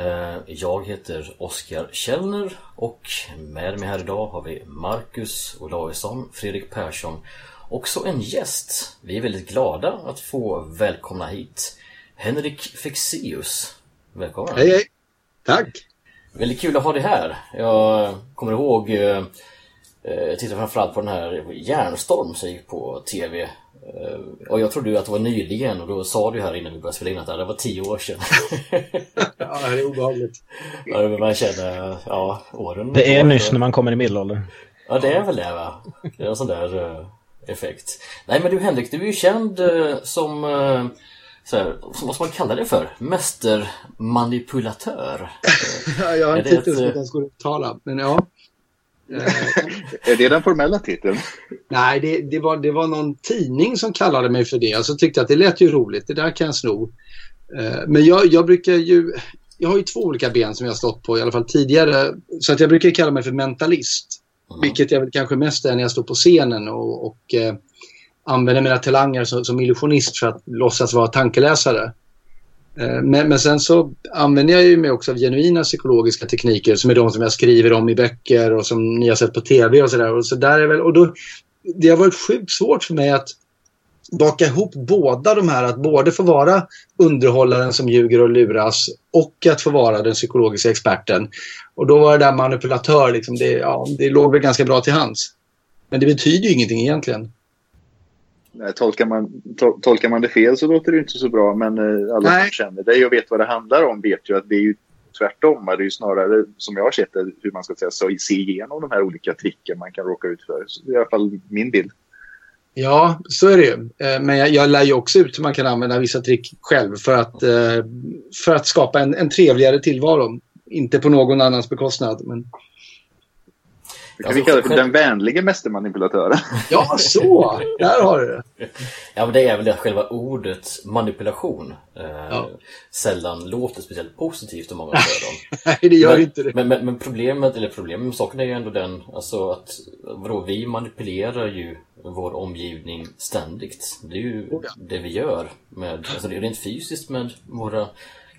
Eh, Jag heter Oskar Källner och med mig här idag har vi Marcus Olausson, Fredrik Persson och så en gäst. Vi är väldigt glada att få välkomna hit Henrik Fexeus. Välkommen! Hej, hej! Tack! Väldigt kul att ha dig här. Jag kommer ihåg eh, jag tittade framförallt på den här Järnstorm som gick på TV. Eh, Och jag trodde ju att det var nyligen och då sa du här innan vi började spela in att det var tio år sedan. Ja, det är obehagligt. ja, men man känner, ja, åren. Det är nyss när man kommer i medelåldern. Ja, det är väl det va? Det är en sån där eh, effekt. Nej men du Henrik, du är ju känd eh, som, så här, som vad ska man kalla det för? Mästermanipulatör. Ja, jag har en titel som inte ens går att uttala, men ja. Eh, Är det den formella titeln? Nej, det, det, var, det var någon tidning som kallade mig för det. Alltså tyckte att det lät ju roligt, det där kan jag sno. Eh, Men jag, jag brukar ju... Jag har ju två olika ben som jag har stått på, i alla fall tidigare. Så att jag brukar kalla mig för mentalist. Mm. Vilket jag väl kanske mest är när jag står på scenen och, och eh, använder mina talanger som, som illusionist för att låtsas vara tankeläsare. Eh, men, men sen så använder jag ju mig också av genuina psykologiska tekniker som är de som jag skriver om i böcker och som ni har sett på tv och sådär. Och, så där är väl, och då, det har varit sjukt svårt för mig att baka ihop båda de här. Att både få vara underhållaren som ljuger och luras och att få vara den psykologiska experten. Och då var det där manipulatör, liksom, det, ja, det låg väl ganska bra till hands. Men det betyder ju ingenting egentligen. Nej, tolkar, man, to, tolkar man det fel så låter det inte så bra. Men eh, alla Nej. som känner dig och vet vad det handlar om vet ju att det är ju tvärtom. Det är ju snarare, som jag har sett det, hur man ska säga, så se igenom de här olika tricken man kan råka ut för. Så det är i alla fall min bild. Ja, så är det ju. Eh, Men jag, jag lär ju också ut hur man kan använda vissa trick själv för att, eh, för att skapa en, en trevligare tillvaro. Inte på någon annans bekostnad. Men... Det kan Alltså, vi kalla för själv- den vänliga mästermanipulatören. Ja, så! Där har du det. Ja men det är väl det att själva ordet manipulation eh, Ja. sällan låter speciellt positivt om många öron. Nej, det gör men, inte det. Men, men, men problemet, eller problemet med saken är ju ändå den alltså att vadå, vi manipulerar ju vår omgivning ständigt. Det är ju Oh ja. det vi gör med, alltså det är rent fysiskt med våra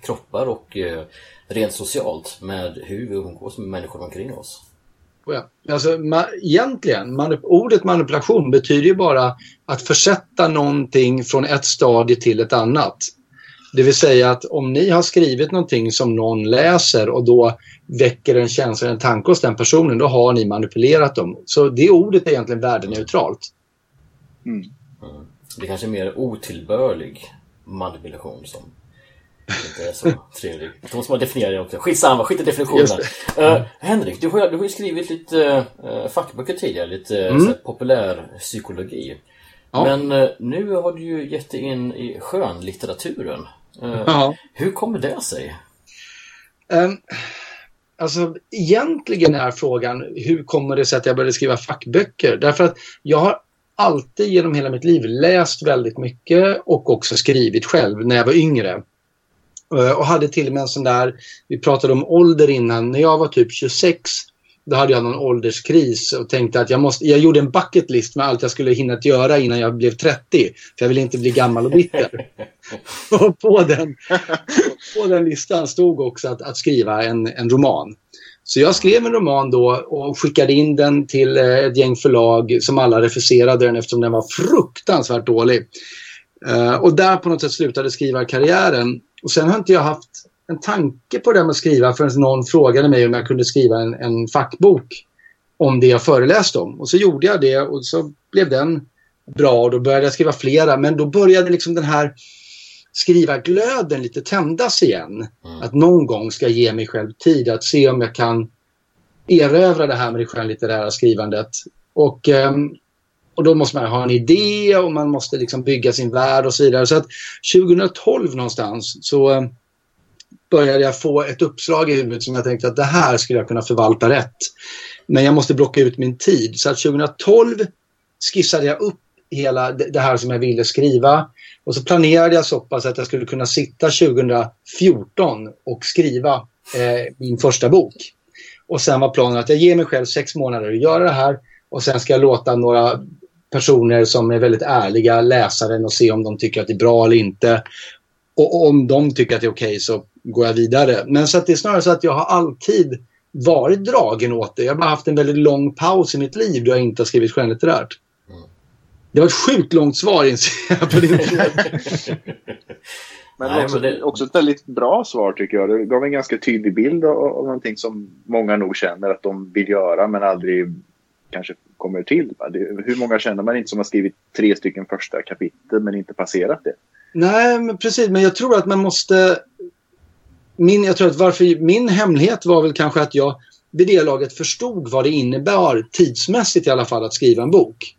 kroppar och eh, rent socialt med hur vi umgås med människor omkring oss. Ja. Alltså, ma egentligen, manip ordet manipulation betyder ju bara att försätta någonting från ett stadie till ett annat. Det vill säga att om ni har skrivit någonting som någon läser och då väcker en känsla, en tanke hos den personen, då har ni manipulerat dem. Så det ordet är egentligen värdeneutralt. Mm. Mm. Det kanske är mer otillbörlig manipulation som inte är så trevlig. Då måste man definiera det också. Skitsamma, skit i definitionen. Uh, Henrik, du har, du har ju skrivit lite uh, fackböcker tidigare, lite uh, Mm. populärpsykologi. Ja. Men eh, nu har du ju gett dig in i skönlitteraturen. Uh. Hur kommer det sig? Um, alltså, egentligen är frågan hur kommer det sig att jag började skriva fackböcker? Därför att jag har alltid genom hela mitt liv läst väldigt mycket och också skrivit själv när jag var yngre. Eh, Och hade till och med en sån där, vi pratade om ålder innan, när jag var typ 26 då hade jag någon ålderskris och tänkte att jag måste, jag gjorde en bucket list med allt jag skulle hinna att göra innan jag blev 30. För jag ville inte bli gammal och bitter. och på den, på den listan stod också att, att skriva en, en roman. Så jag skrev en roman då och skickade in den till eh, ett gäng förlag som alla refuserade den eftersom den var fruktansvärt dålig. Eh, och där på något sätt slutade skrivarkarriären. Och sen har inte jag haft en tanke på det där med att skriva förrän någon frågade mig om jag kunde skriva en, en fackbok om det jag föreläste om. Och så gjorde jag det och så blev den bra och då började jag skriva flera. Men då började liksom den här skrivarglöden lite tändas igen. Mm. Att någon gång ska jag ge mig själv tid att se om jag kan erövra det här med det skönlitterära skrivandet. Och, ehm, och då måste man ha en idé och man måste liksom bygga sin värld och så vidare. Så att 2012 någonstans så eh, började jag få ett uppslag i huvudet som jag tänkte att det här skulle jag kunna förvalta rätt. Men jag måste blocka ut min tid. Så att 2012 skissade jag upp hela det här som jag ville skriva. Och så planerade jag så pass att jag skulle kunna sitta 2014 och skriva eh, min första bok. Och sen var planen att jag ger mig själv sex månader att göra det här och sen ska jag låta några personer som är väldigt ärliga läsa den och se om de tycker att det är bra eller inte. Och om de tycker att det är okej okay, så går jag vidare. Men så att det är snarare så att jag har alltid varit dragen åt det. Jag har bara haft en väldigt lång paus i mitt liv då jag inte har skrivit skönlitterärt. Det var ett sjukt långt svar inser jag på din fråga. Men, Nej, också, men det... också ett väldigt bra svar tycker jag. Det gav en ganska tydlig bild av, av någonting som många nog känner att de vill göra men aldrig kanske kommer till. Det, hur många känner man inte som har skrivit tre stycken första kapitel men inte passerat det? Nej, men precis. Men jag tror att man måste... Min, jag tror att varför, min hemlighet var väl kanske att jag vid det laget förstod vad det innebär tidsmässigt i alla fall att skriva en bok.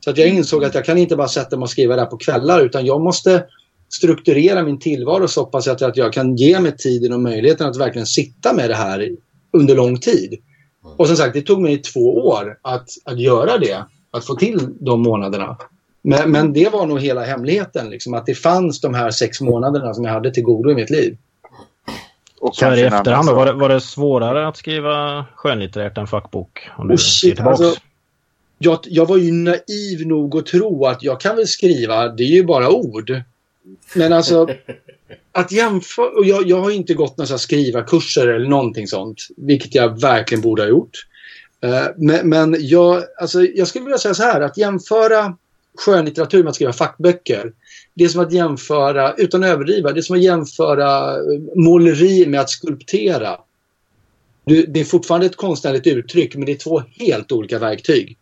Så att jag insåg att jag kan inte bara sätta mig och skriva där på kvällar utan jag måste strukturera min tillvaro så pass att jag kan ge mig tiden och möjligheten att verkligen sitta med det här under lång tid. Och som sagt, det tog mig två år att, att göra det, att få till de månaderna. Men, men det var nog hela hemligheten, liksom, att det fanns de här sex månaderna som jag hade till godo i mitt liv. Och så här i efterhand då, var det, var det svårare att skriva skönlitterärt än fackbok? Om du oh shit, alltså, jag, jag var ju naiv nog att tro att jag kan väl skriva, det är ju bara ord. Men alltså, att jämföra, och jag, jag har inte gått några skrivarkurser eller någonting sånt, vilket jag verkligen borde ha gjort. Eh, men, men jag, alltså, jag skulle vilja säga så här, att jämföra skönlitteratur med att skriva fackböcker, det är som att jämföra, utan att överdriva, det är som att jämföra eh, måleri med att skulptera. Det är fortfarande ett konstnärligt uttryck, men det är två helt olika verktyg.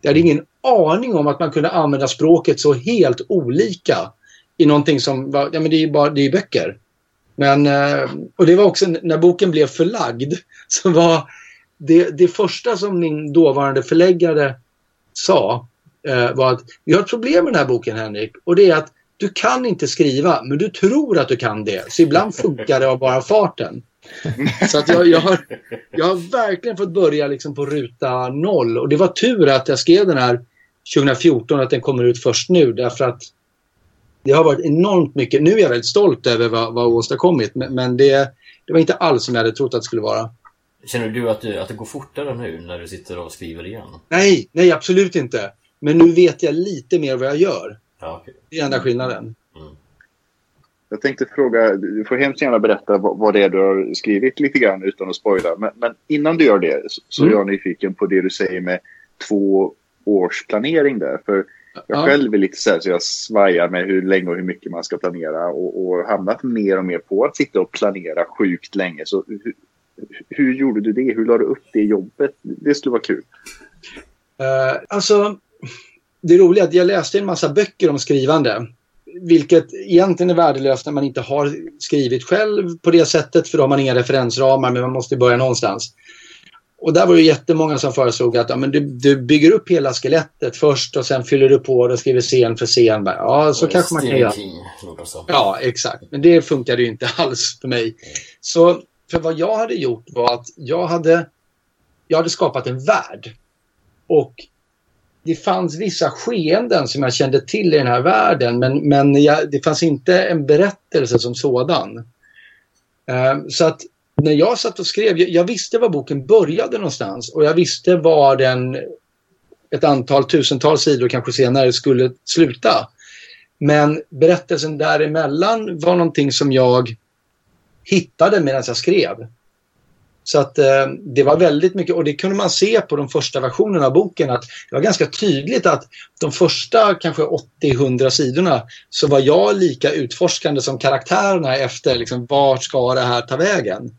Jag hade ingen aning om att man kunde använda språket så helt olika i någonting som var, ja men det är ju bara, det är böcker. Men, eh, och det var också när boken blev förlagd så var det, det första som min dåvarande förläggare sa eh, var att vi har ett problem med den här boken Henrik och det är att du kan inte skriva men du tror att du kan det. Så ibland funkar det av bara farten. Så att jag, jag, har, jag har verkligen fått börja liksom på ruta noll och det var tur att jag skrev den här 2014 att den kommer ut först nu därför att det har varit enormt mycket. Nu är jag väldigt stolt över vad, vad åstadkommit men, men det, det var inte alls som jag hade trott att det skulle vara. Känner du att, du att det går fortare nu när du sitter och skriver igen? Nej, nej absolut inte. Men nu vet jag lite mer vad jag gör. Ja, okay. Det är enda skillnaden. Mm. Jag tänkte fråga, du får hemskt gärna berätta vad, vad det är du har skrivit lite grann utan att spoila. Men, men innan du gör det så, så mm. är jag nyfiken på det du säger med två års planering där. För jag ja. själv är lite så här så jag svajar med hur länge och hur mycket man ska planera och, och hamnat mer och mer på att sitta och planera sjukt länge. Så hur, hur gjorde du det? Hur la du upp det jobbet? Det skulle vara kul. Uh, alltså, det roliga är att jag läste en massa böcker om skrivande. Vilket egentligen är värdelöst när man inte har skrivit själv på det sättet för då har man inga referensramar men man måste börja någonstans. Och där var det jättemånga som föreslog att ja, men du, du bygger upp hela skelettet först och sen fyller du på och skriver scen för scen. Ja, så kanske man kan göra. Ja, exakt. Men det funkade ju inte alls för mig. Så för vad jag hade gjort var att jag hade, jag hade skapat en värld. Och det fanns vissa skeenden som jag kände till i den här världen men, men jag, det fanns inte en berättelse som sådan. Uh, så att när jag satt och skrev, jag, jag, visste var boken började någonstans och jag visste var den ett antal tusentals sidor kanske senare skulle sluta. Men berättelsen däremellan var någonting som jag hittade medan jag skrev. Så att eh, det var väldigt mycket, och det kunde man se på de första versionerna av boken, att det var ganska tydligt att de första kanske 80-100 sidorna så var jag lika utforskande som karaktärerna efter liksom, vart ska det här ta vägen.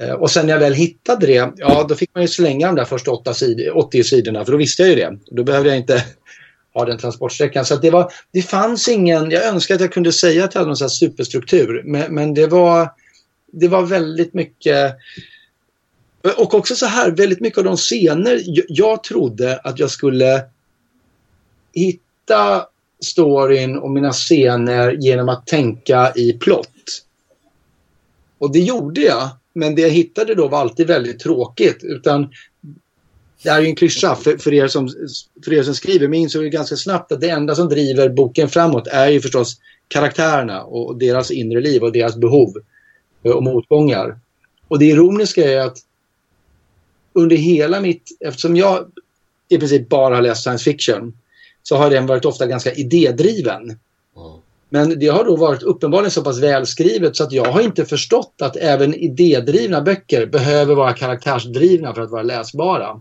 Eh, och sen när jag väl hittade det, ja då fick man ju slänga de där första 80 sidorna för då visste jag ju det. Då behövde jag inte ha den transportsträckan. Så det, var, det fanns ingen, jag önskar att jag kunde säga att jag hade någon sån superstruktur, men, men det, var, det var väldigt mycket och också så här, väldigt mycket av de scener jag, jag trodde att jag skulle hitta storyn och mina scener genom att tänka i plott. Och det gjorde jag. Men det jag hittade då var alltid väldigt tråkigt. Utan det här är ju en klyscha för, för, er som, för er som skriver. Men insåg ju ganska snabbt att det enda som driver boken framåt är ju förstås karaktärerna och deras inre liv och deras behov eh, och motgångar. Och det ironiska är att under hela mitt, eftersom jag i princip bara har läst science fiction, så har den varit ofta ganska idédriven. Mm. Men det har då varit uppenbarligen så pass välskrivet så att jag har inte förstått att även idédrivna böcker behöver vara karaktärsdrivna för att vara läsbara.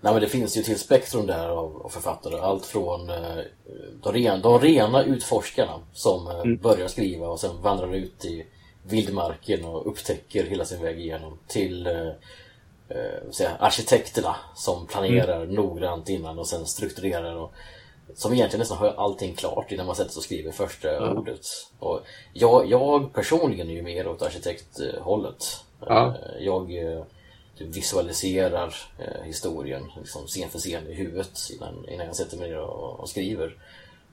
Nej men det finns ju till spektrum där av, författare. Allt från eh, de, ren, de rena utforskarna som eh, mm. börjar skriva och sen vandrar ut i vildmarken och upptäcker hela sin väg igenom till eh, eh, säga, arkitekterna som planerar mm. noggrant innan och sen strukturerar och som egentligen nästan har allting klart innan man sätter sig och skriver första ja. ordet. Och jag, jag personligen är ju mer åt arkitekthållet. Ja. Eh, jag eh, typ visualiserar eh, historien liksom scen för scen i huvudet innan, innan jag sätter mig ner och, och skriver.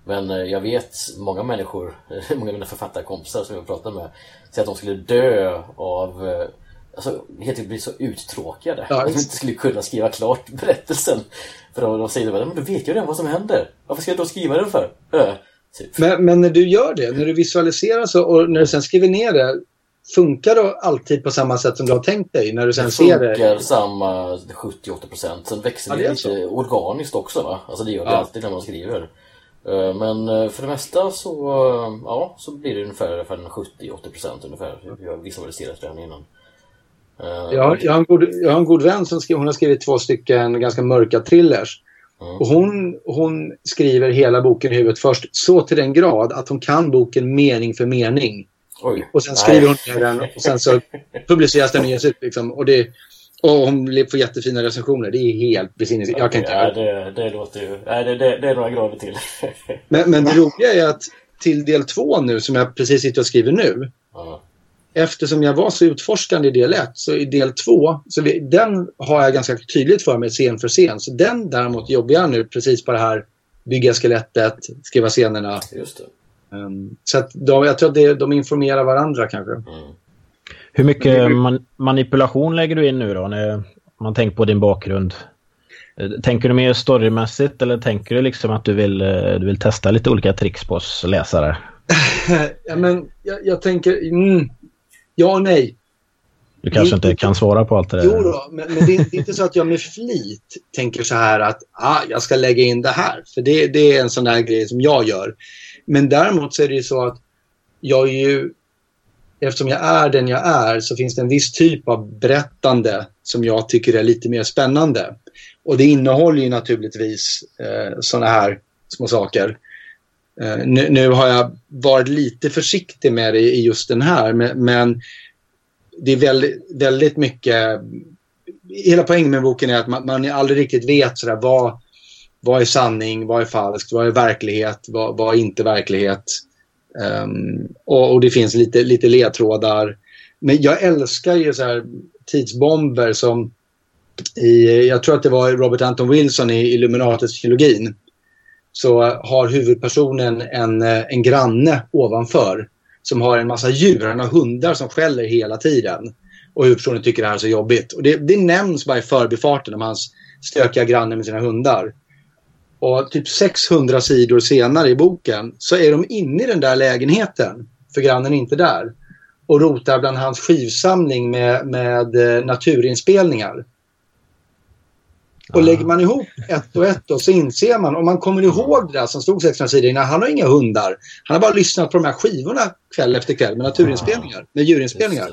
Men jag vet många människor, många av mina författarkompisar som jag pratar med, säger att de skulle dö av alltså, helt enkelt blir så uttråkade. Ja, att de inte skulle kunna skriva klart berättelsen. För de, de säger att men då vet jag redan vad som händer. Varför ska jag då skriva den för? Äh, typ. men, men när du gör det, när du visualiserar så och när du sen skriver ner det Funkar det alltid på samma sätt som du har tänkt dig när du sen det ser det? Det funkar samma 70-80%. Sen växer det ja, det lite organiskt också va? Alltså det gör det ja. alltid när man skriver. Men för det mesta så, ja, så blir det ungefär, ungefär 70-80% ungefär. Jag har visualiserat redan innan. Uh, jag, jag, har en god, jag har en god vän som skriver, hon har skrivit två stycken ganska mörka thrillers. Mm. Och hon, hon skriver hela boken i huvudet först så till den grad att hon kan boken mening för mening. Oj. Och sen skriver Nej. hon ner den och sen så publiceras den ges ut. Liksom. Och, det, och hon får jättefina recensioner. Det är helt besinningslöst. Jag kan inte ja, det, det låter ju... Nej, det, det, det är några grader till. men, men det roliga är att till del två nu, som jag precis sitter och skriver nu, mm eftersom jag var så utforskande i del 1 så i del 2, så vi, den har jag ganska tydligt för mig scen för scen. Så den däremot jobbar jag nu precis på det här bygga skelettet, skriva scenerna. Just det. Um, så att de, jag tror att det, de informerar varandra kanske. Mm. Hur mycket man, manipulation lägger du in nu då? När man tänker på din bakgrund. Eh, tänker du mer storymässigt eller tänker du liksom att du vill, eh, du vill testa lite olika tricks på oss läsare? ja, men jag, jag tänker, mm, Ja och nej. Du kanske inte, kan svara på allt det där. Jo då, men, men det, är, inte så att jag med flit tänker så här att ah, jag ska lägga in det här. För det, det är en sån där grej som jag gör. Men däremot så är det ju så att jag är ju, eftersom jag är den jag är så finns det en viss typ av berättande som jag tycker är lite mer spännande. Och det innehåller ju naturligtvis eh, sådana här små saker. Eh, nu, nu, har jag varit lite försiktig med det i just den här, men, men det är väldigt, väldigt mycket... Hela poängen med boken är att man, man aldrig riktigt vet sådär, vad, vad är sanning, vad är falskt, vad är verklighet, vad, vad är inte verklighet. Um, och, och, det finns lite, lite ledtrådar. Men jag älskar ju så här tidsbomber som i, jag tror att det var Robert Anton Wilson i Illuminatets trilogin så har huvudpersonen en, eh, en granne ovanför som har en massa djur. Han har hundar som skäller hela tiden. Och huvudpersonen tycker det här är så jobbigt. Och det, det nämns bara i förbifarten om hans stökiga granne med sina hundar. Och typ 600 sidor senare i boken så är de inne i den där lägenheten. För grannen är inte där. Och rotar bland hans skivsamling med, med eh, naturinspelningar. Och lägger man ihop ett och ett och så inser man, om man kommer ihåg det där som stod 600 sidor innan, han har inga hundar. Han har bara lyssnat på de här skivorna kväll efter kväll med naturinspelningar, med djurinspelningar.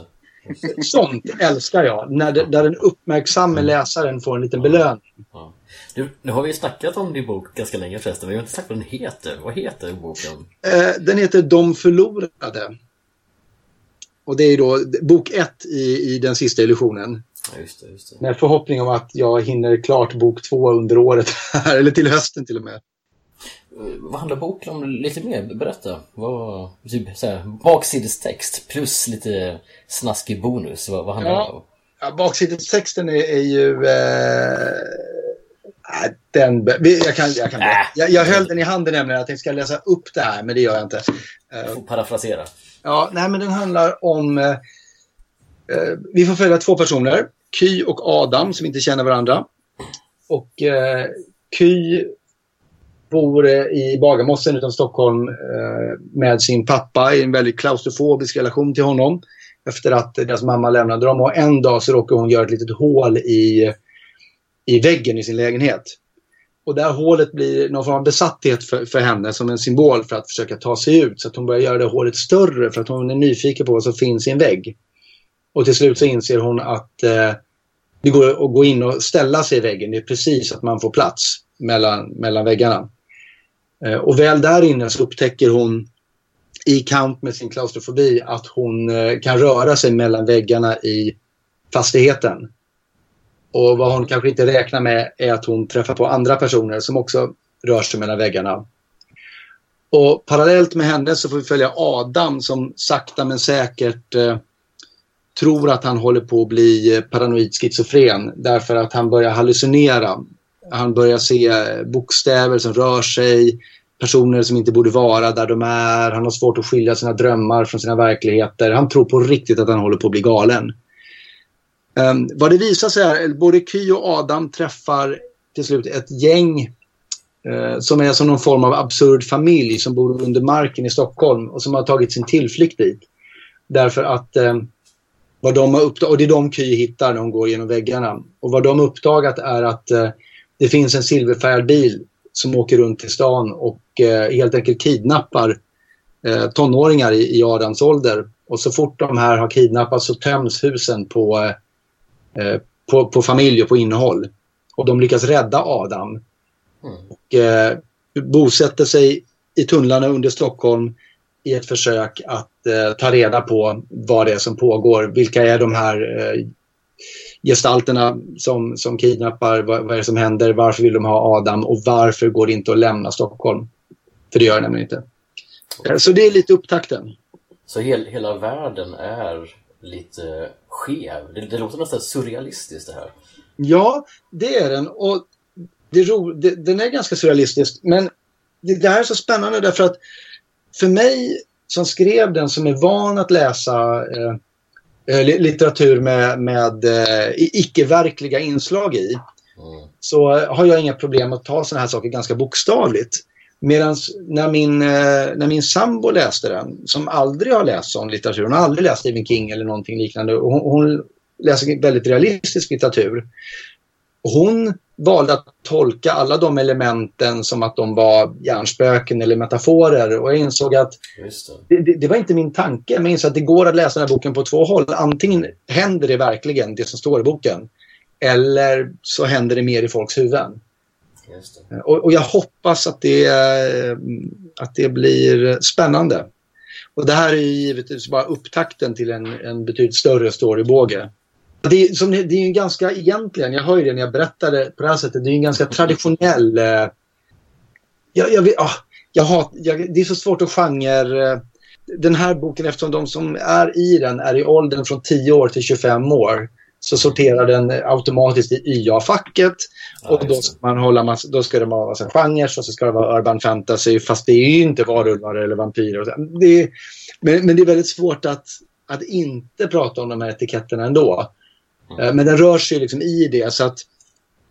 Sånt älskar jag, när det, där den uppmärksamme mm. läsaren får en liten belöning. Ja. Du, nu har vi snackat om din bok ganska länge förresten, men vi har inte sagt vad den heter. Vad heter boken? Eh, den heter De förlorade. Och det är då bok ett i, i den sista illusionen. Just det, just det. Med förhoppning om att jag hinner klart bok två under året här, eller till hösten till och med. Vad handlar boken om lite mer? Berätta. Vad, typ så här, baksidestext plus lite snaskig bonus. Vad, vad handlar ja. det om? Ja, baksidestexten är, är ju... Eh, den, jag, kan, jag, kan, äh. jag, jag höll den i handen nämligen att jag ska läsa upp det här, men det gör jag inte. Jag får parafrasera. Ja, nej men den handlar om... Eh, Eh, Eh, vi får följa två personer, Ky och Adam som inte känner varandra. Och eh, Ky bor eh, i Bagarmossen utanför Stockholm eh, med sin pappa i en väldigt klaustrofobisk relation till honom. Efter att deras mamma lämnade dem och en dag så råkar hon göra ett litet hål i, i väggen i sin lägenhet. Och det här hålet blir någon form av besatthet för, för henne som en symbol för att försöka ta sig ut. Så att hon börjar göra det hålet större för att hon är nyfiken på vad som finns i en vägg. Och till slut så inser hon att eh, det går att gå in och ställa sig i väggen. Det är precis att man får plats mellan, mellan väggarna. Eh, och väl där inne så upptäcker hon i kamp med sin klaustrofobi att hon eh, kan röra sig mellan väggarna i fastigheten. Och vad hon kanske inte räknar med är att hon träffar på andra personer som också rör sig mellan väggarna. Och parallellt med henne så får vi följa Adam som sakta men säkert eh, tror att han håller på att bli eh, paranoid schizofren därför att han börjar hallucinera. Han börjar se eh, bokstäver som rör sig, personer som inte borde vara där de är. Han har svårt att skilja sina drömmar från sina verkligheter. Han tror på riktigt att han håller på att bli galen. Um, vad det visar sig är att både Ky och Adam träffar till slut ett gäng uh, som är som någon form av absurd familj som bor under marken i Stockholm och som har tagit sin tillflykt dit. Därför att um, vad de har uppdagat, och det är de Ky hittar när de går genom väggarna. Och vad de har uppdagat är att uh, det finns en silverfärgad bil som åker runt i stan och uh, helt enkelt kidnappar tonåringar i, i Adams ålder. Och så fort de här har kidnappats så töms husen på Eh, på, på familj och på innehåll. Och de lyckas rädda Adam. Mm. Och eh, bosätter sig i tunnlarna under Stockholm i ett försök att eh, ta reda på vad det är som pågår. Vilka är de här eh, gestalterna som, som kidnappar? Vad, vad, är det som händer? Varför vill de ha Adam? Och varför går det inte att lämna Stockholm? För det gör det nämligen inte. Eh, så det är lite upptakten. Så hel, hela världen är lite skev. Det, det låter nästan surrealistiskt det här. Ja, det är den. Och det ro, det, den är ganska surrealistisk. Men det, det här är så spännande därför att för mig som skrev den, som är van att läsa eh, eh litteratur med, med eh, icke-verkliga inslag i, mm. så har jag inga problem att ta sådana här saker ganska bokstavligt. Medan när min, eh, när min sambo läste den, som aldrig har läst sån litteratur, hon har aldrig läst Stephen King eller någonting liknande, och hon, hon läser väldigt realistisk litteratur. Hon valde att tolka alla de elementen som att de var hjärnspöken eller metaforer och jag insåg att det. Det, det. var inte min tanke. Men jag insåg att det går att läsa den här boken på två håll. Antingen händer det verkligen, det som står i boken, eller så händer det mer i folks huvuden. Och, och, jag hoppas att det, att det blir spännande. Och det här är givetvis bara upptakten till en, en betydligt större storybåge. Det är, som, det är en ganska, egentligen, jag hör ju det när jag berättar det på det här sättet, det är en ganska traditionell... Eh, jag, jag, ah, jag har, jag, det är så svårt att genre... Eh, den här boken, eftersom de som är i den är i åldern från 10 år till 25 år, så sorterar den automatiskt i YA-facket. och då ska, man hålla massa, då ska det vara massa genrer och så ska det vara urban fantasy fast det är ju inte varulvar eller vampyrer. Det är, men, men, det är väldigt svårt att, att inte prata om de här etiketterna ändå. Mm. Men den rör sig liksom i det så att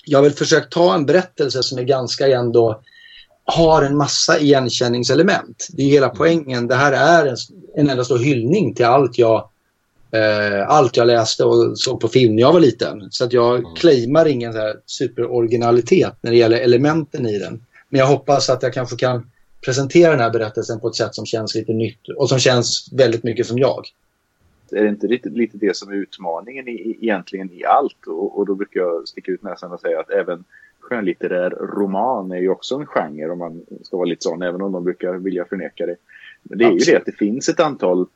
jag har väl försökt ta en berättelse som är ganska ändå har en massa igenkänningselement. Det är hela mm. poängen. Det här är en, en enda stor hyllning till allt jag eh, allt jag läste och såg på film när jag var liten. Så att jag mm. claimar ingen så superoriginalitet när det gäller elementen i den. Men jag hoppas att jag kanske kan presentera den här berättelsen på ett sätt som känns lite nytt och som känns väldigt mycket som jag. Är det inte lite, lite det som är utmaningen i, egentligen i allt? Och, och då brukar jag sticka ut näsan och säga att även skönlitterär roman är ju också en genre om man ska vara lite sån, även om de brukar vilja förneka det. Men det är Absolut. ju det att det finns ett antal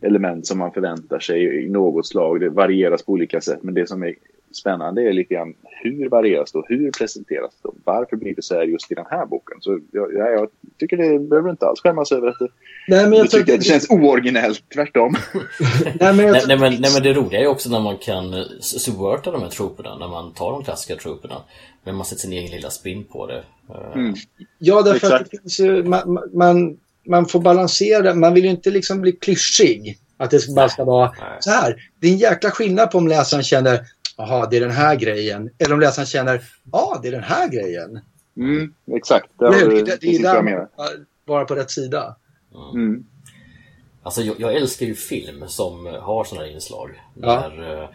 element som man förväntar sig i något slag. Det varieras på olika sätt, men det som är spännande är lite grann hur varieras det och hur presenteras det? Varför blir det så här just i den här boken? Så jag, jag tycker det behöver inte alls skämmas över att det, nej, men jag tycker att det känns ooriginellt, tvärtom. nej, men jag... nej, men, nej, men det roliga är också när man kan subverta de här troperna, när man tar de klassiska troperna, men man sätter sin egen lilla spin på det. Mm. Ja, därför Exakt. att det finns ju, man, man man får balansera, man vill ju inte liksom bli klyschig. Att det bara ska vara så här. Det är en jäkla skillnad på om läsaren känner jaha, det är den här grejen. Eller om läsaren känner ja, det är den här grejen. Mm, exakt. Det, det, det, det, det är där man vara på rätt sida. Mm. Alltså jag, jag, älskar ju film som har sådana här inslag. Ja. Där uh,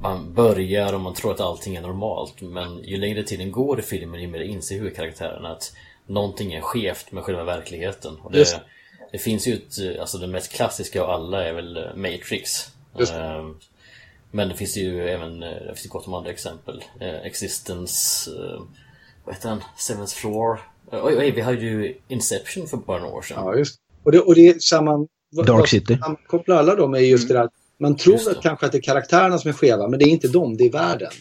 man börjar och man tror att allting är normalt men ju längre tiden går i filmen ju mer inser huvudkaraktären att någonting är skevt med själva verkligheten. Och det, det finns ju ett, alltså det mest klassiska av alla är väl eh, Matrix. Uh, men det finns ju även eh, det finns gott om andra exempel. Existence, vad heter den? Seventh Floor. Oj, oj, vi hade ju Inception för bara några år sedan. Ja, just och det. Och det samman, Dark City. Kopplar alla dem är just mm. det där. Man tror att kanske att det är karaktärerna som är skeva, men det är inte dem, det är världen.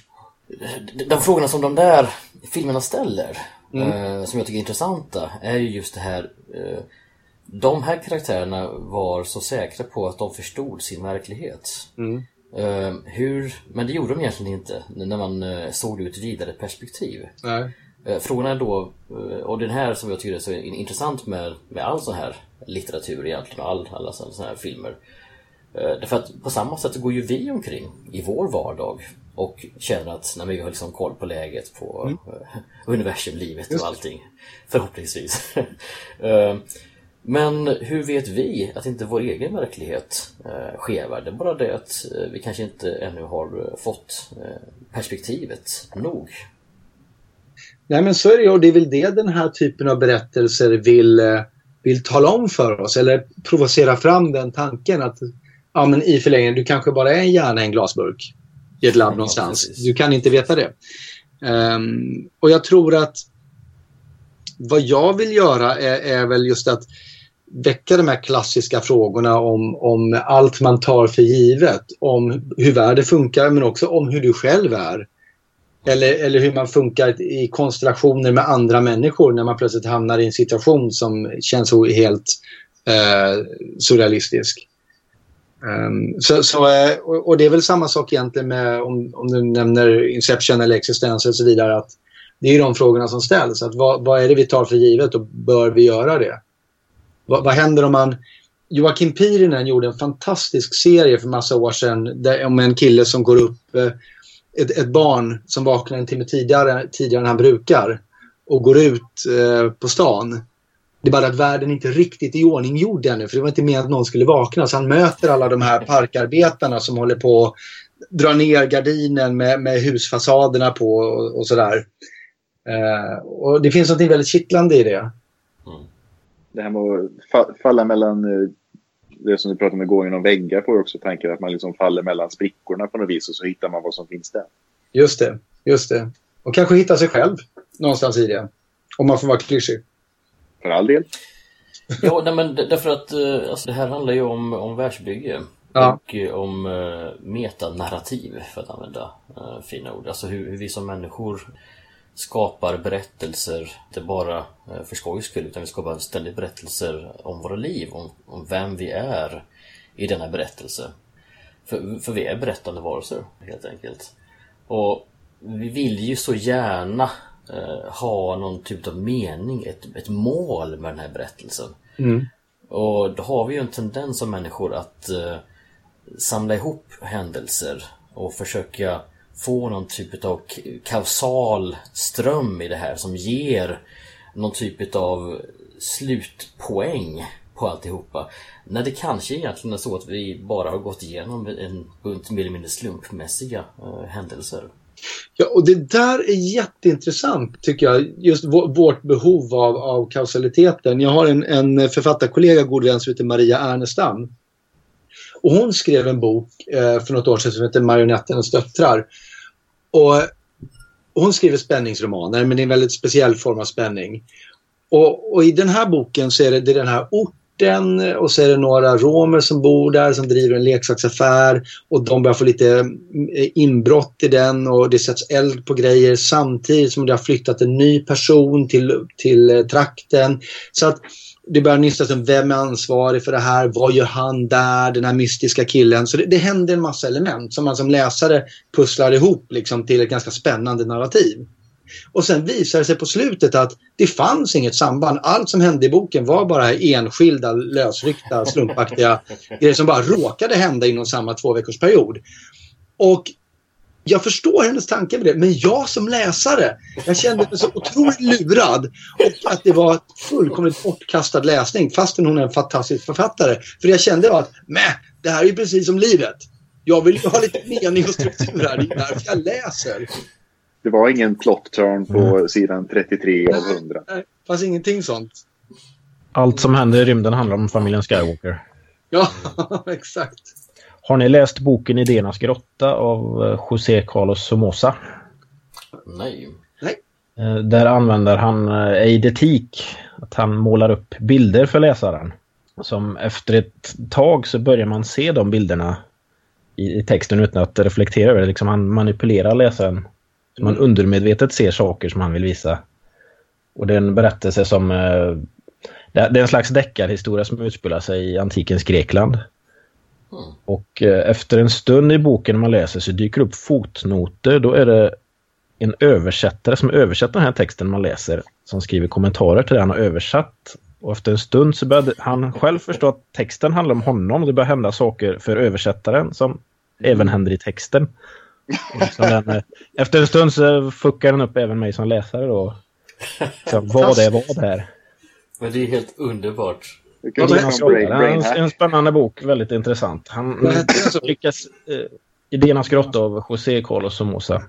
De frågorna som de där filmerna ställer, mm. eh, som jag tycker är intressanta, är ju just det här eh, de här karaktärerna var så säkra på att de förstod sin verklighet. Mm. Uh, hur, men det gjorde de egentligen inte när man uh, såg det ur ett vidare perspektiv. Nej. Uh, frågan är då, och den här som jag tycker är så intressant med, med all sån här litteratur egentligen, all, alla sådana här filmer. Därför att på samma sätt går ju vi omkring i vår vardag och känner att nej, vi har liksom koll på läget på mm. universum, livet och allting. Förhoppningsvis. Men hur vet vi att inte vår egen verklighet eh, skevar? Det är bara det att eh, vi kanske inte ännu har eh, fått eh, perspektivet nog. Nej men så är det och det är väl det den här typen av berättelser vill, vill tala om för oss eller provocera fram den tanken att ja, men i förlängningen, du kanske bara är en hjärna i en glasburk i ett labb någonstans. Ja, du kan inte veta det. Um, och jag tror att vad jag vill göra är, är väl just att väcka de här klassiska frågorna om, om allt man tar för givet. Om hur världen funkar men också om hur du själv är. Eller, eller hur man funkar i konstellationer med andra människor när man plötsligt hamnar i en situation som känns helt eh, surrealistisk. Um, så, så, eh, och, och, det är väl samma sak egentligen med om, om du nämner Inception eller existens och så vidare. Att det är de frågorna som ställs. Att vad, vad är det vi tar för givet och bör vi göra det? Vad, vad händer om man... Joakim Pirinen gjorde en fantastisk serie för massa år sedan där, om en kille som går upp, eh, ett, ett, barn som vaknar en timme tidigare, tidigare än han brukar och går ut eh, på stan. Det är bara att världen inte riktigt är iordninggjord ännu för det var inte meningen att någon skulle vakna. Så han möter alla de här parkarbetarna som håller på att dra ner gardinen med, med husfasaderna på och, och sådär. Eh, och det finns något väldigt kittlande i det det här med att falla mellan eh, det som du pratade om gå genom väggar får också tanken att man liksom faller mellan sprickorna på något vis och så hittar man vad som finns där. Just det, just det. Och kanske hitta sig själv någonstans i det. Om man får vara klyschig. För all del. ja, nej, men därför att eh, alltså, det här handlar ju om, om världsbygge. Ja. Och eh, om uh, metanarrativ, för att använda uh, fina ord. Alltså hur, hur vi som människor skapar berättelser, inte bara eh, för skojs skull, utan vi skapar ständigt berättelser om våra liv, om, om vem vi är i denna berättelse. För, för vi är berättande varelser, helt enkelt. Och vi vill ju så gärna eh, ha någon typ av mening, ett, ett mål med den här berättelsen. Mm. Och då har vi ju en tendens som människor att eh, samla ihop händelser och försöka få någon typ av kausal ström i det här som ger någon typ av slutpoäng på alltihopa. När det kanske egentligen är så att vi bara har gått igenom en bunt mer eller mindre slumpmässiga eh, händelser. Ja, och det där är jätteintressant tycker jag. Just vårt behov av, av kausaliteten. Jag har en, en författarkollega, god vän, som heter Maria Ernestam. Och hon skrev en bok eh, för något år sedan som heter Marionetternas döttrar. Och hon skriver spänningsromaner men det är en väldigt speciell form av spänning. Och, och i den här boken så är det, det är den här orten och så är det några romer som bor där som driver en leksaksaffär och de börjar få lite eh, inbrott i den och det sätts eld på grejer samtidigt som det har flyttat en ny person till, till eh, trakten. Så att det börjar nystas om vem är ansvarig för det här, vad gör han där, den här mystiska killen. Så det, det händer en massa element som man som läsare pusslar ihop liksom, till ett ganska spännande narrativ. Och sen visade det sig på slutet att det fanns inget samband. Allt som hände i boken var bara enskilda, lösryckta, slumpaktiga grejer som bara råkade hända inom samma två veckors period. Och jag förstår hennes tanke med det, men jag som läsare, jag kände mig så otroligt lurad. Och att det var fullkomligt bortkastad läsning, fastän hon är en fantastisk författare. För jag kände att, nej, det här är ju precis som livet. Jag vill ju ha lite mening och struktur här, det är därför jag läser. Det var ingen plot turn på mm. sidan 33 av 100. Nej, det fanns ingenting sånt. Allt som händer i rymden handlar om familjen Skywalker. Ja, exakt. Har ni läst boken Idéernas grotta av eh, José Carlos Somoza? Nej. Nej. Eh, där använder han eh, eidetik. Att han målar upp bilder för läsaren. Som efter ett tag så börjar man se de bilderna i, texten utan att reflektera över det. Liksom han manipulerar läsaren. Så man mm. undermedvetet ser saker som han vill visa. Och det är en berättelse som... Det är en slags deckarhistoria som utspelar sig i antikens Grekland. Och eh, efter en stund i boken man läser så dyker upp fotnoter. Då är det en översättare som översätter den här texten man läser som skriver kommentarer till det han har översatt. Och efter en stund så började han själv förstå att texten handlar om honom och det börjar hända saker för översättaren som även händer i texten. Den, eh, efter en stund så fuckar den upp även mig som läsare då. Så, vad är vad här? Men det är helt underbart. Ja, brain, brain en, en spännande bok, väldigt intressant. Han lyckas... Eh, Idéernas grotta av José Carlos Somoza.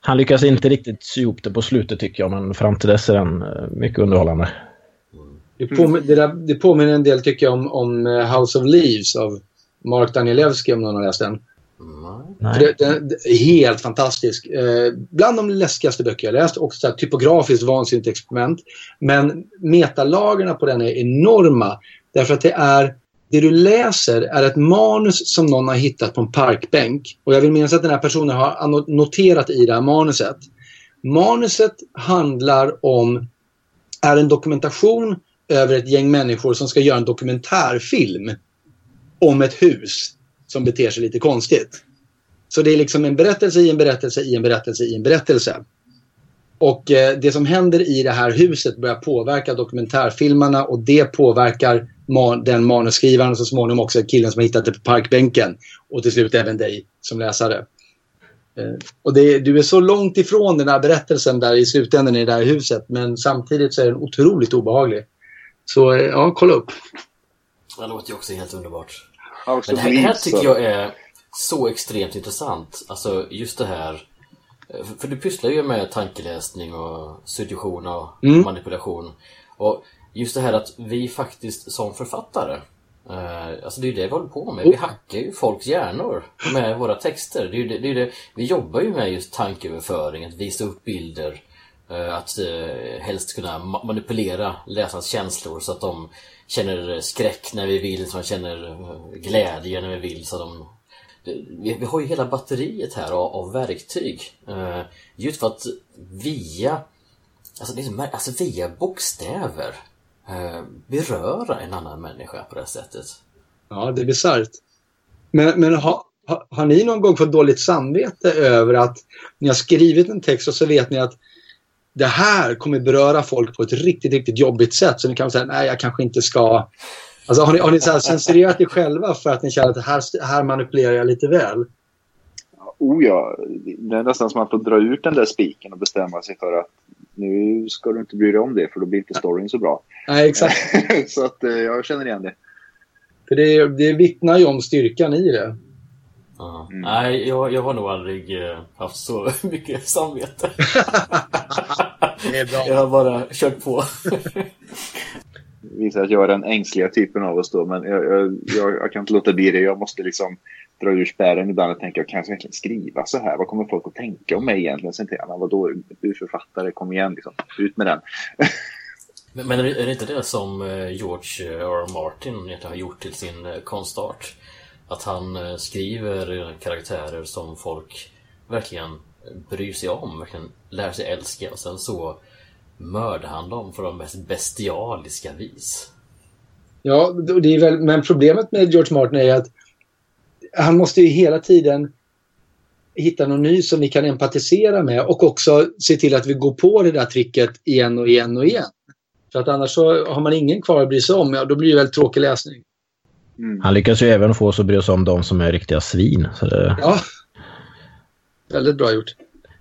Han lyckas inte riktigt sy ihop det på slutet tycker jag, men fram till dess är den eh, mycket underhållande. Det, påminner, det, där, det påminner en del tycker jag om, om eh, House of Leaves av Mark Danielewski om någon har läst den. Det, det, det, helt fantastisk. Eh, bland de läskigaste böcker jag läst. Också ett typografiskt vansinnigt experiment. Men metalagerna på den är enorma. Därför att det är det du läser är ett manus som någon har hittat på en parkbänk. Och jag vill minnas att den här personen har noterat i det här manuset. Manuset handlar om, är en dokumentation över ett gäng människor som ska göra en dokumentärfilm om ett hus som beter sig lite konstigt. Så det är liksom en berättelse i en berättelse i en berättelse i en berättelse. Och eh, det som händer i det här huset börjar påverka dokumentärfilmarna och det påverkar man, den manusskrivaren och så småningom också killen som har hittat det på parkbänken. Och till slut även dig som läsare. Eh, och det, du är så långt ifrån den här berättelsen där i slutändan i det här huset men samtidigt så är den otroligt obehaglig. Så eh, ja, kolla upp. Det låter ju också helt underbart. Men det här, det här tycker jag är så extremt intressant. Alltså just det här. För du pysslar ju med tankeläsning och suggestion och mm. manipulation. Och just det här att vi faktiskt som författare eh, Alltså det är det vi håller på med. Vi oh. hackar ju folks hjärnor med våra texter. Det är det, det är det. Vi jobbar ju med just tankeöverföring, att visa upp bilder. Eh, att eh, helst kunna manipulera läsarnas känslor så att de känner skräck när vi vill, som känner eh, glädje när vi vill. Så de vi, vi har ju hela batteriet här av, av verktyg. Uh, just för att via Alltså, liksom, alltså via bokstäver uh, beröra en annan människa på det här sättet. Ja, det är bisarrt. Men, men ha, ha, har, ni någon gång fått dåligt samvete över att ni har skrivit en text och så vet ni att det här kommer beröra folk på ett riktigt, riktigt jobbigt sätt. Så ni kan säga, nej, jag kanske inte ska Alltså, har ni, har ni så censurerat er själva för att ni känner att här, här manipulerar jag lite väl? Oh ja, det är nästan som att man får dra ut den där spiken och bestämma sig för att nu ska du inte bry dig om det för då blir inte storyn så bra. Nej, exakt. så att eh, jag känner igen det. För det, det vittnar ju om styrkan i det. Mm. Nej, jag, jag har nog aldrig eh, haft så mycket samvete. Jag har bara kört på visar att jag är den ängsliga typen av oss då. Men jag, jag, jag, jag, kan inte låta bli det. Jag måste liksom dra ur spärren ibland och tänka, kan jag verkligen skriva så här? Vad kommer folk att tänka om mig egentligen? Sen tänker jag, vadå, du är författare, kom igen liksom. Ut med den. men, men är det inte det som eh, George R. R. Martin har gjort till sin eh, konstart? Att han eh, skriver karaktärer som folk verkligen bryr sig om, verkligen lär sig älska och sen så mördar han dem på de mest bestialiska vis. Ja, det är väl, men problemet med George Martin är att han måste ju hela tiden hitta någon ny som vi kan empatisera med och också se till att vi går på det där tricket igen och igen och igen. För att annars så har man ingen kvar att bry sig om, ja då blir det väl tråkig läsning. Mm. Han lyckas ju även få oss att bry sig om de som är riktiga svin. Det... Ja, väldigt bra gjort.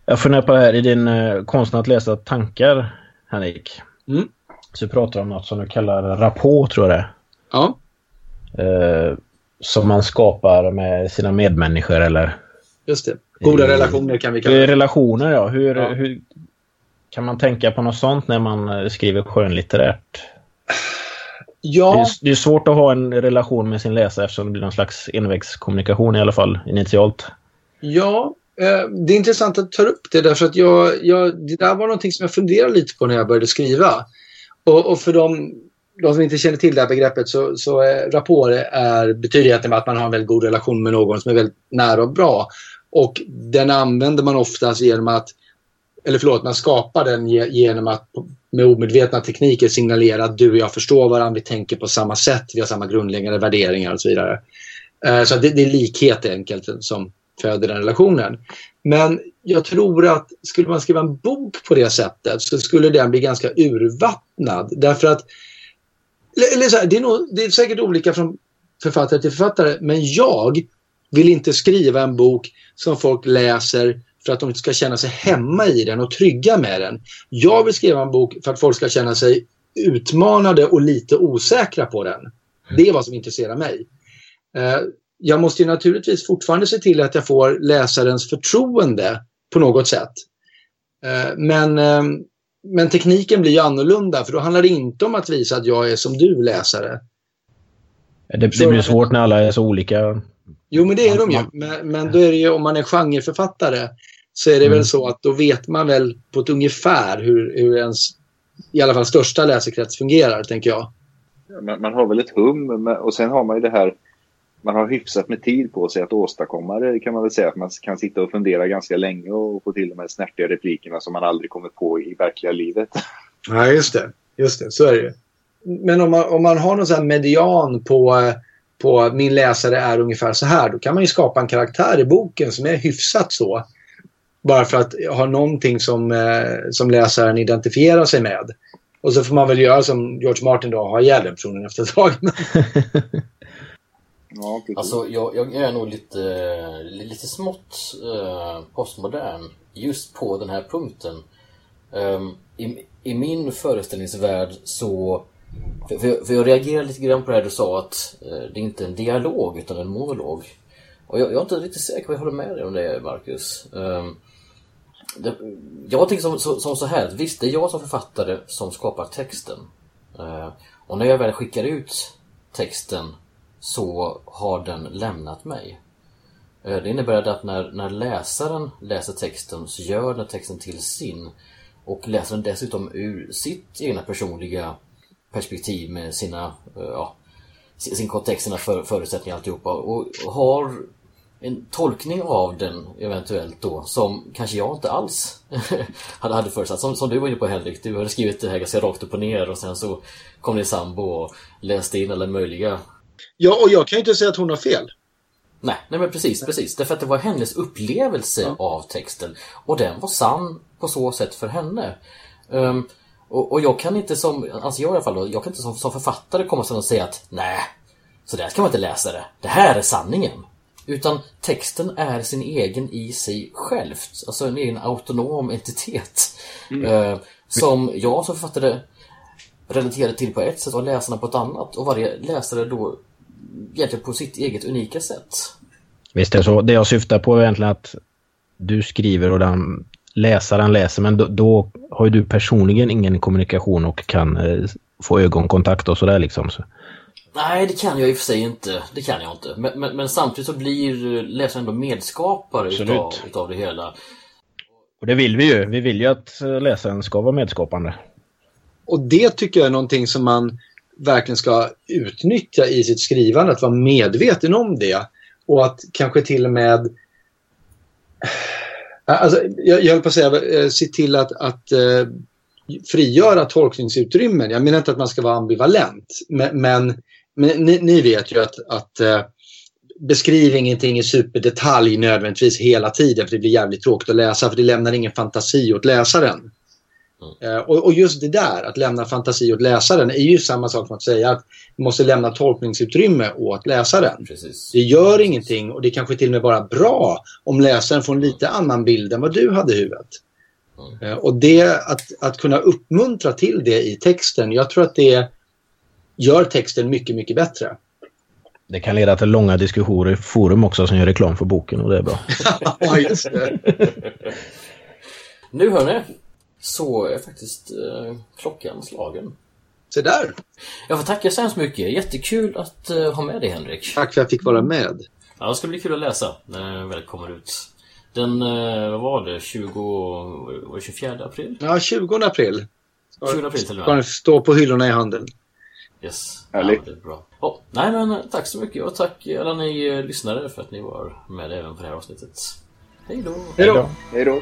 Jag funderar på det här i din uh, konsten att läsa tankar, Henrik. Mm. Så du pratar om något som du kallar rapport, tror jag det Ja. Uh, som man skapar med sina medmänniskor eller... Just det. Goda uh, relationer kan vi kalla det. Relationer, ja. Hur, ja. hur kan man tänka på något sånt när man skriver skönlitterärt? Ja. Det är, det är, svårt att ha en relation med sin läsare eftersom det blir någon slags envägskommunikation i alla fall initialt. Ja, eh, det är intressant att ta upp det därför att jag, jag, det där var någonting som jag funderade lite på när jag började skriva. Och, och för de, de, som inte känner till det här begreppet så, så är rapport är, betyder egentligen att man har en väldigt god relation med någon som är väldigt nära och bra. Och den använder man oftast genom att eller förlåt, man skapar den genom att med omedvetna tekniker signalera att du och jag förstår varandra, vi tänker på samma sätt, vi har samma grundläggande värderingar och så vidare. Eh, så det, det är likhet enkelt som föder den relationen. Men jag tror att skulle man skriva en bok på det sättet så skulle den bli ganska urvattnad. Därför att eller så här, det, är nog, det är säkert olika från författare till författare men jag vill inte skriva en bok som folk läser för att de ska känna sig hemma i den och trygga med den. Jag vill skriva en bok för att folk ska känna sig utmanade och lite osäkra på den. Det är vad som intresserar mig. Eh, jag måste ju naturligtvis fortfarande se till att jag får läsarens förtroende på något sätt. Eh, men, eh, men tekniken blir ju annorlunda för då handlar det inte om att visa att jag är som du läsare. Det, det blir svårt när alla är så olika. Jo, men det är de ju. Men, men då är det ju om man är genreförfattare så är det mm. väl så att då vet man väl på ett ungefär hur, hur ens i alla fall största läsekrets fungerar, tänker jag. Man, man, har väl ett hum och sen har man ju det här man har hyfsat med tid på sig att åstadkomma det kan man väl säga. Att man kan sitta och fundera ganska länge och få till de här snärtiga replikerna som man aldrig kommer på i verkliga livet. Ja, just det. Just det, så är det ju. Men om man, om man har någon sån median på, på min läsare är ungefär så här, då kan man ju skapa en karaktär i boken som är hyfsat så. Bara för att ha någonting som, eh, som läsaren identifierar sig med. Och så får man väl göra som George Martin då, ha ihjäl den personen efter ett tag. ja, alltså jag, jag, är nog lite, lite smått eh, postmodern just på den här punkten. Um, i, I min föreställningsvärld så för, för, för, jag reagerade lite grann på det här du sa att eh, det är inte en dialog utan en monolog. Och jag, jag är inte riktigt säker på att jag håller med dig om det, Marcus. Um, jag tänker som, som, som, så här, visst det är jag som författare som skapar texten. Uh, och när jag väl skickar ut texten så har den lämnat mig. Uh, det innebär att när, när läsaren läser texten så gör den texten till sin och läser den dessutom ur sitt egna personliga perspektiv med sina, eh, ja, sin kontext, sina för, förutsättningar alltihopa och, och har en tolkning av den eventuellt då som kanske jag inte alls hade, hade förutsatt. Som, som du var inne på Henrik, du hade skrivit det här ganska rakt upp och ner och sen så kom din sambo och läste in alla möjliga... Ja, och jag kan ju inte säga att hon har fel. Nej, nej men precis, precis. Därför att det var hennes upplevelse ja. av texten och den var sann på så sätt för henne. Um, och, och, jag kan inte som, alltså jag i alla fall då, jag kan inte som, som författare komma och säga att nej, så där ska man inte läsa det. Det här är sanningen. Utan texten är sin egen i sig självt. Alltså en egen autonom entitet. Mm. Eh, som jag som författare relaterade till på ett sätt och läsarna på ett annat. Och varje läsare då egentligen på sitt eget unika sätt. Visst är det så. Det jag syftar på är egentligen att du skriver och den läsaren läser men då, då har ju du personligen ingen kommunikation och kan eh, få ögonkontakt och sådär liksom. Så. Nej, det kan jag i och för sig inte. Det kan jag inte. Men, men, men samtidigt så blir läsaren ändå medskapare utav, utav det hela. Och det vill vi ju. Vi vill ju att läsaren ska vara medskapande. Och det tycker jag är någonting som man verkligen ska utnyttja i sitt skrivande. Att vara medveten om det. Och att kanske till och med Alltså, jag, jag höll på att säga, eh, se till att, att eh, frigöra tolkningsutrymmen. Jag menar inte att man ska vara ambivalent, men, men men ni, ni, vet ju att, att eh, beskriv ingenting i superdetalj nödvändigtvis hela tiden för det blir jävligt tråkigt att läsa för det lämnar ingen fantasi åt läsaren. Mm. Eh, och, och, just det där, att lämna fantasi åt läsaren, är ju samma sak som att säga att du måste lämna tolkningsutrymme åt läsaren. Precis. Det gör Precis. ingenting och det kanske till och med bara bra om läsaren får en lite annan bild än vad du hade i huvudet. Mm. Eh, och det, att, att kunna uppmuntra till det i texten, jag tror att det gör texten mycket, mycket bättre. Det kan leda till långa diskussioner i forum också som gör reklam för boken och det är bra. ja, just det. nu hörni, så är faktiskt eh, klockan slagen. Se där! Jag får tacka så hemskt mycket. Jättekul att eh, ha med dig Henrik. Tack för att jag fick vara med. Ja, det ska bli kul att läsa när den väl kommer ut. Den, eh, vad var det, 20, 24 april? Ja, 20 april. 20 april till och med. Stå på hyllorna i handeln. Yes, Härligt. ja, det är bra. Oh, nej men tack så mycket och tack alla ni eh, lyssnare för att ni var med även på det här avsnittet. Hej då! Hej då! Hej då!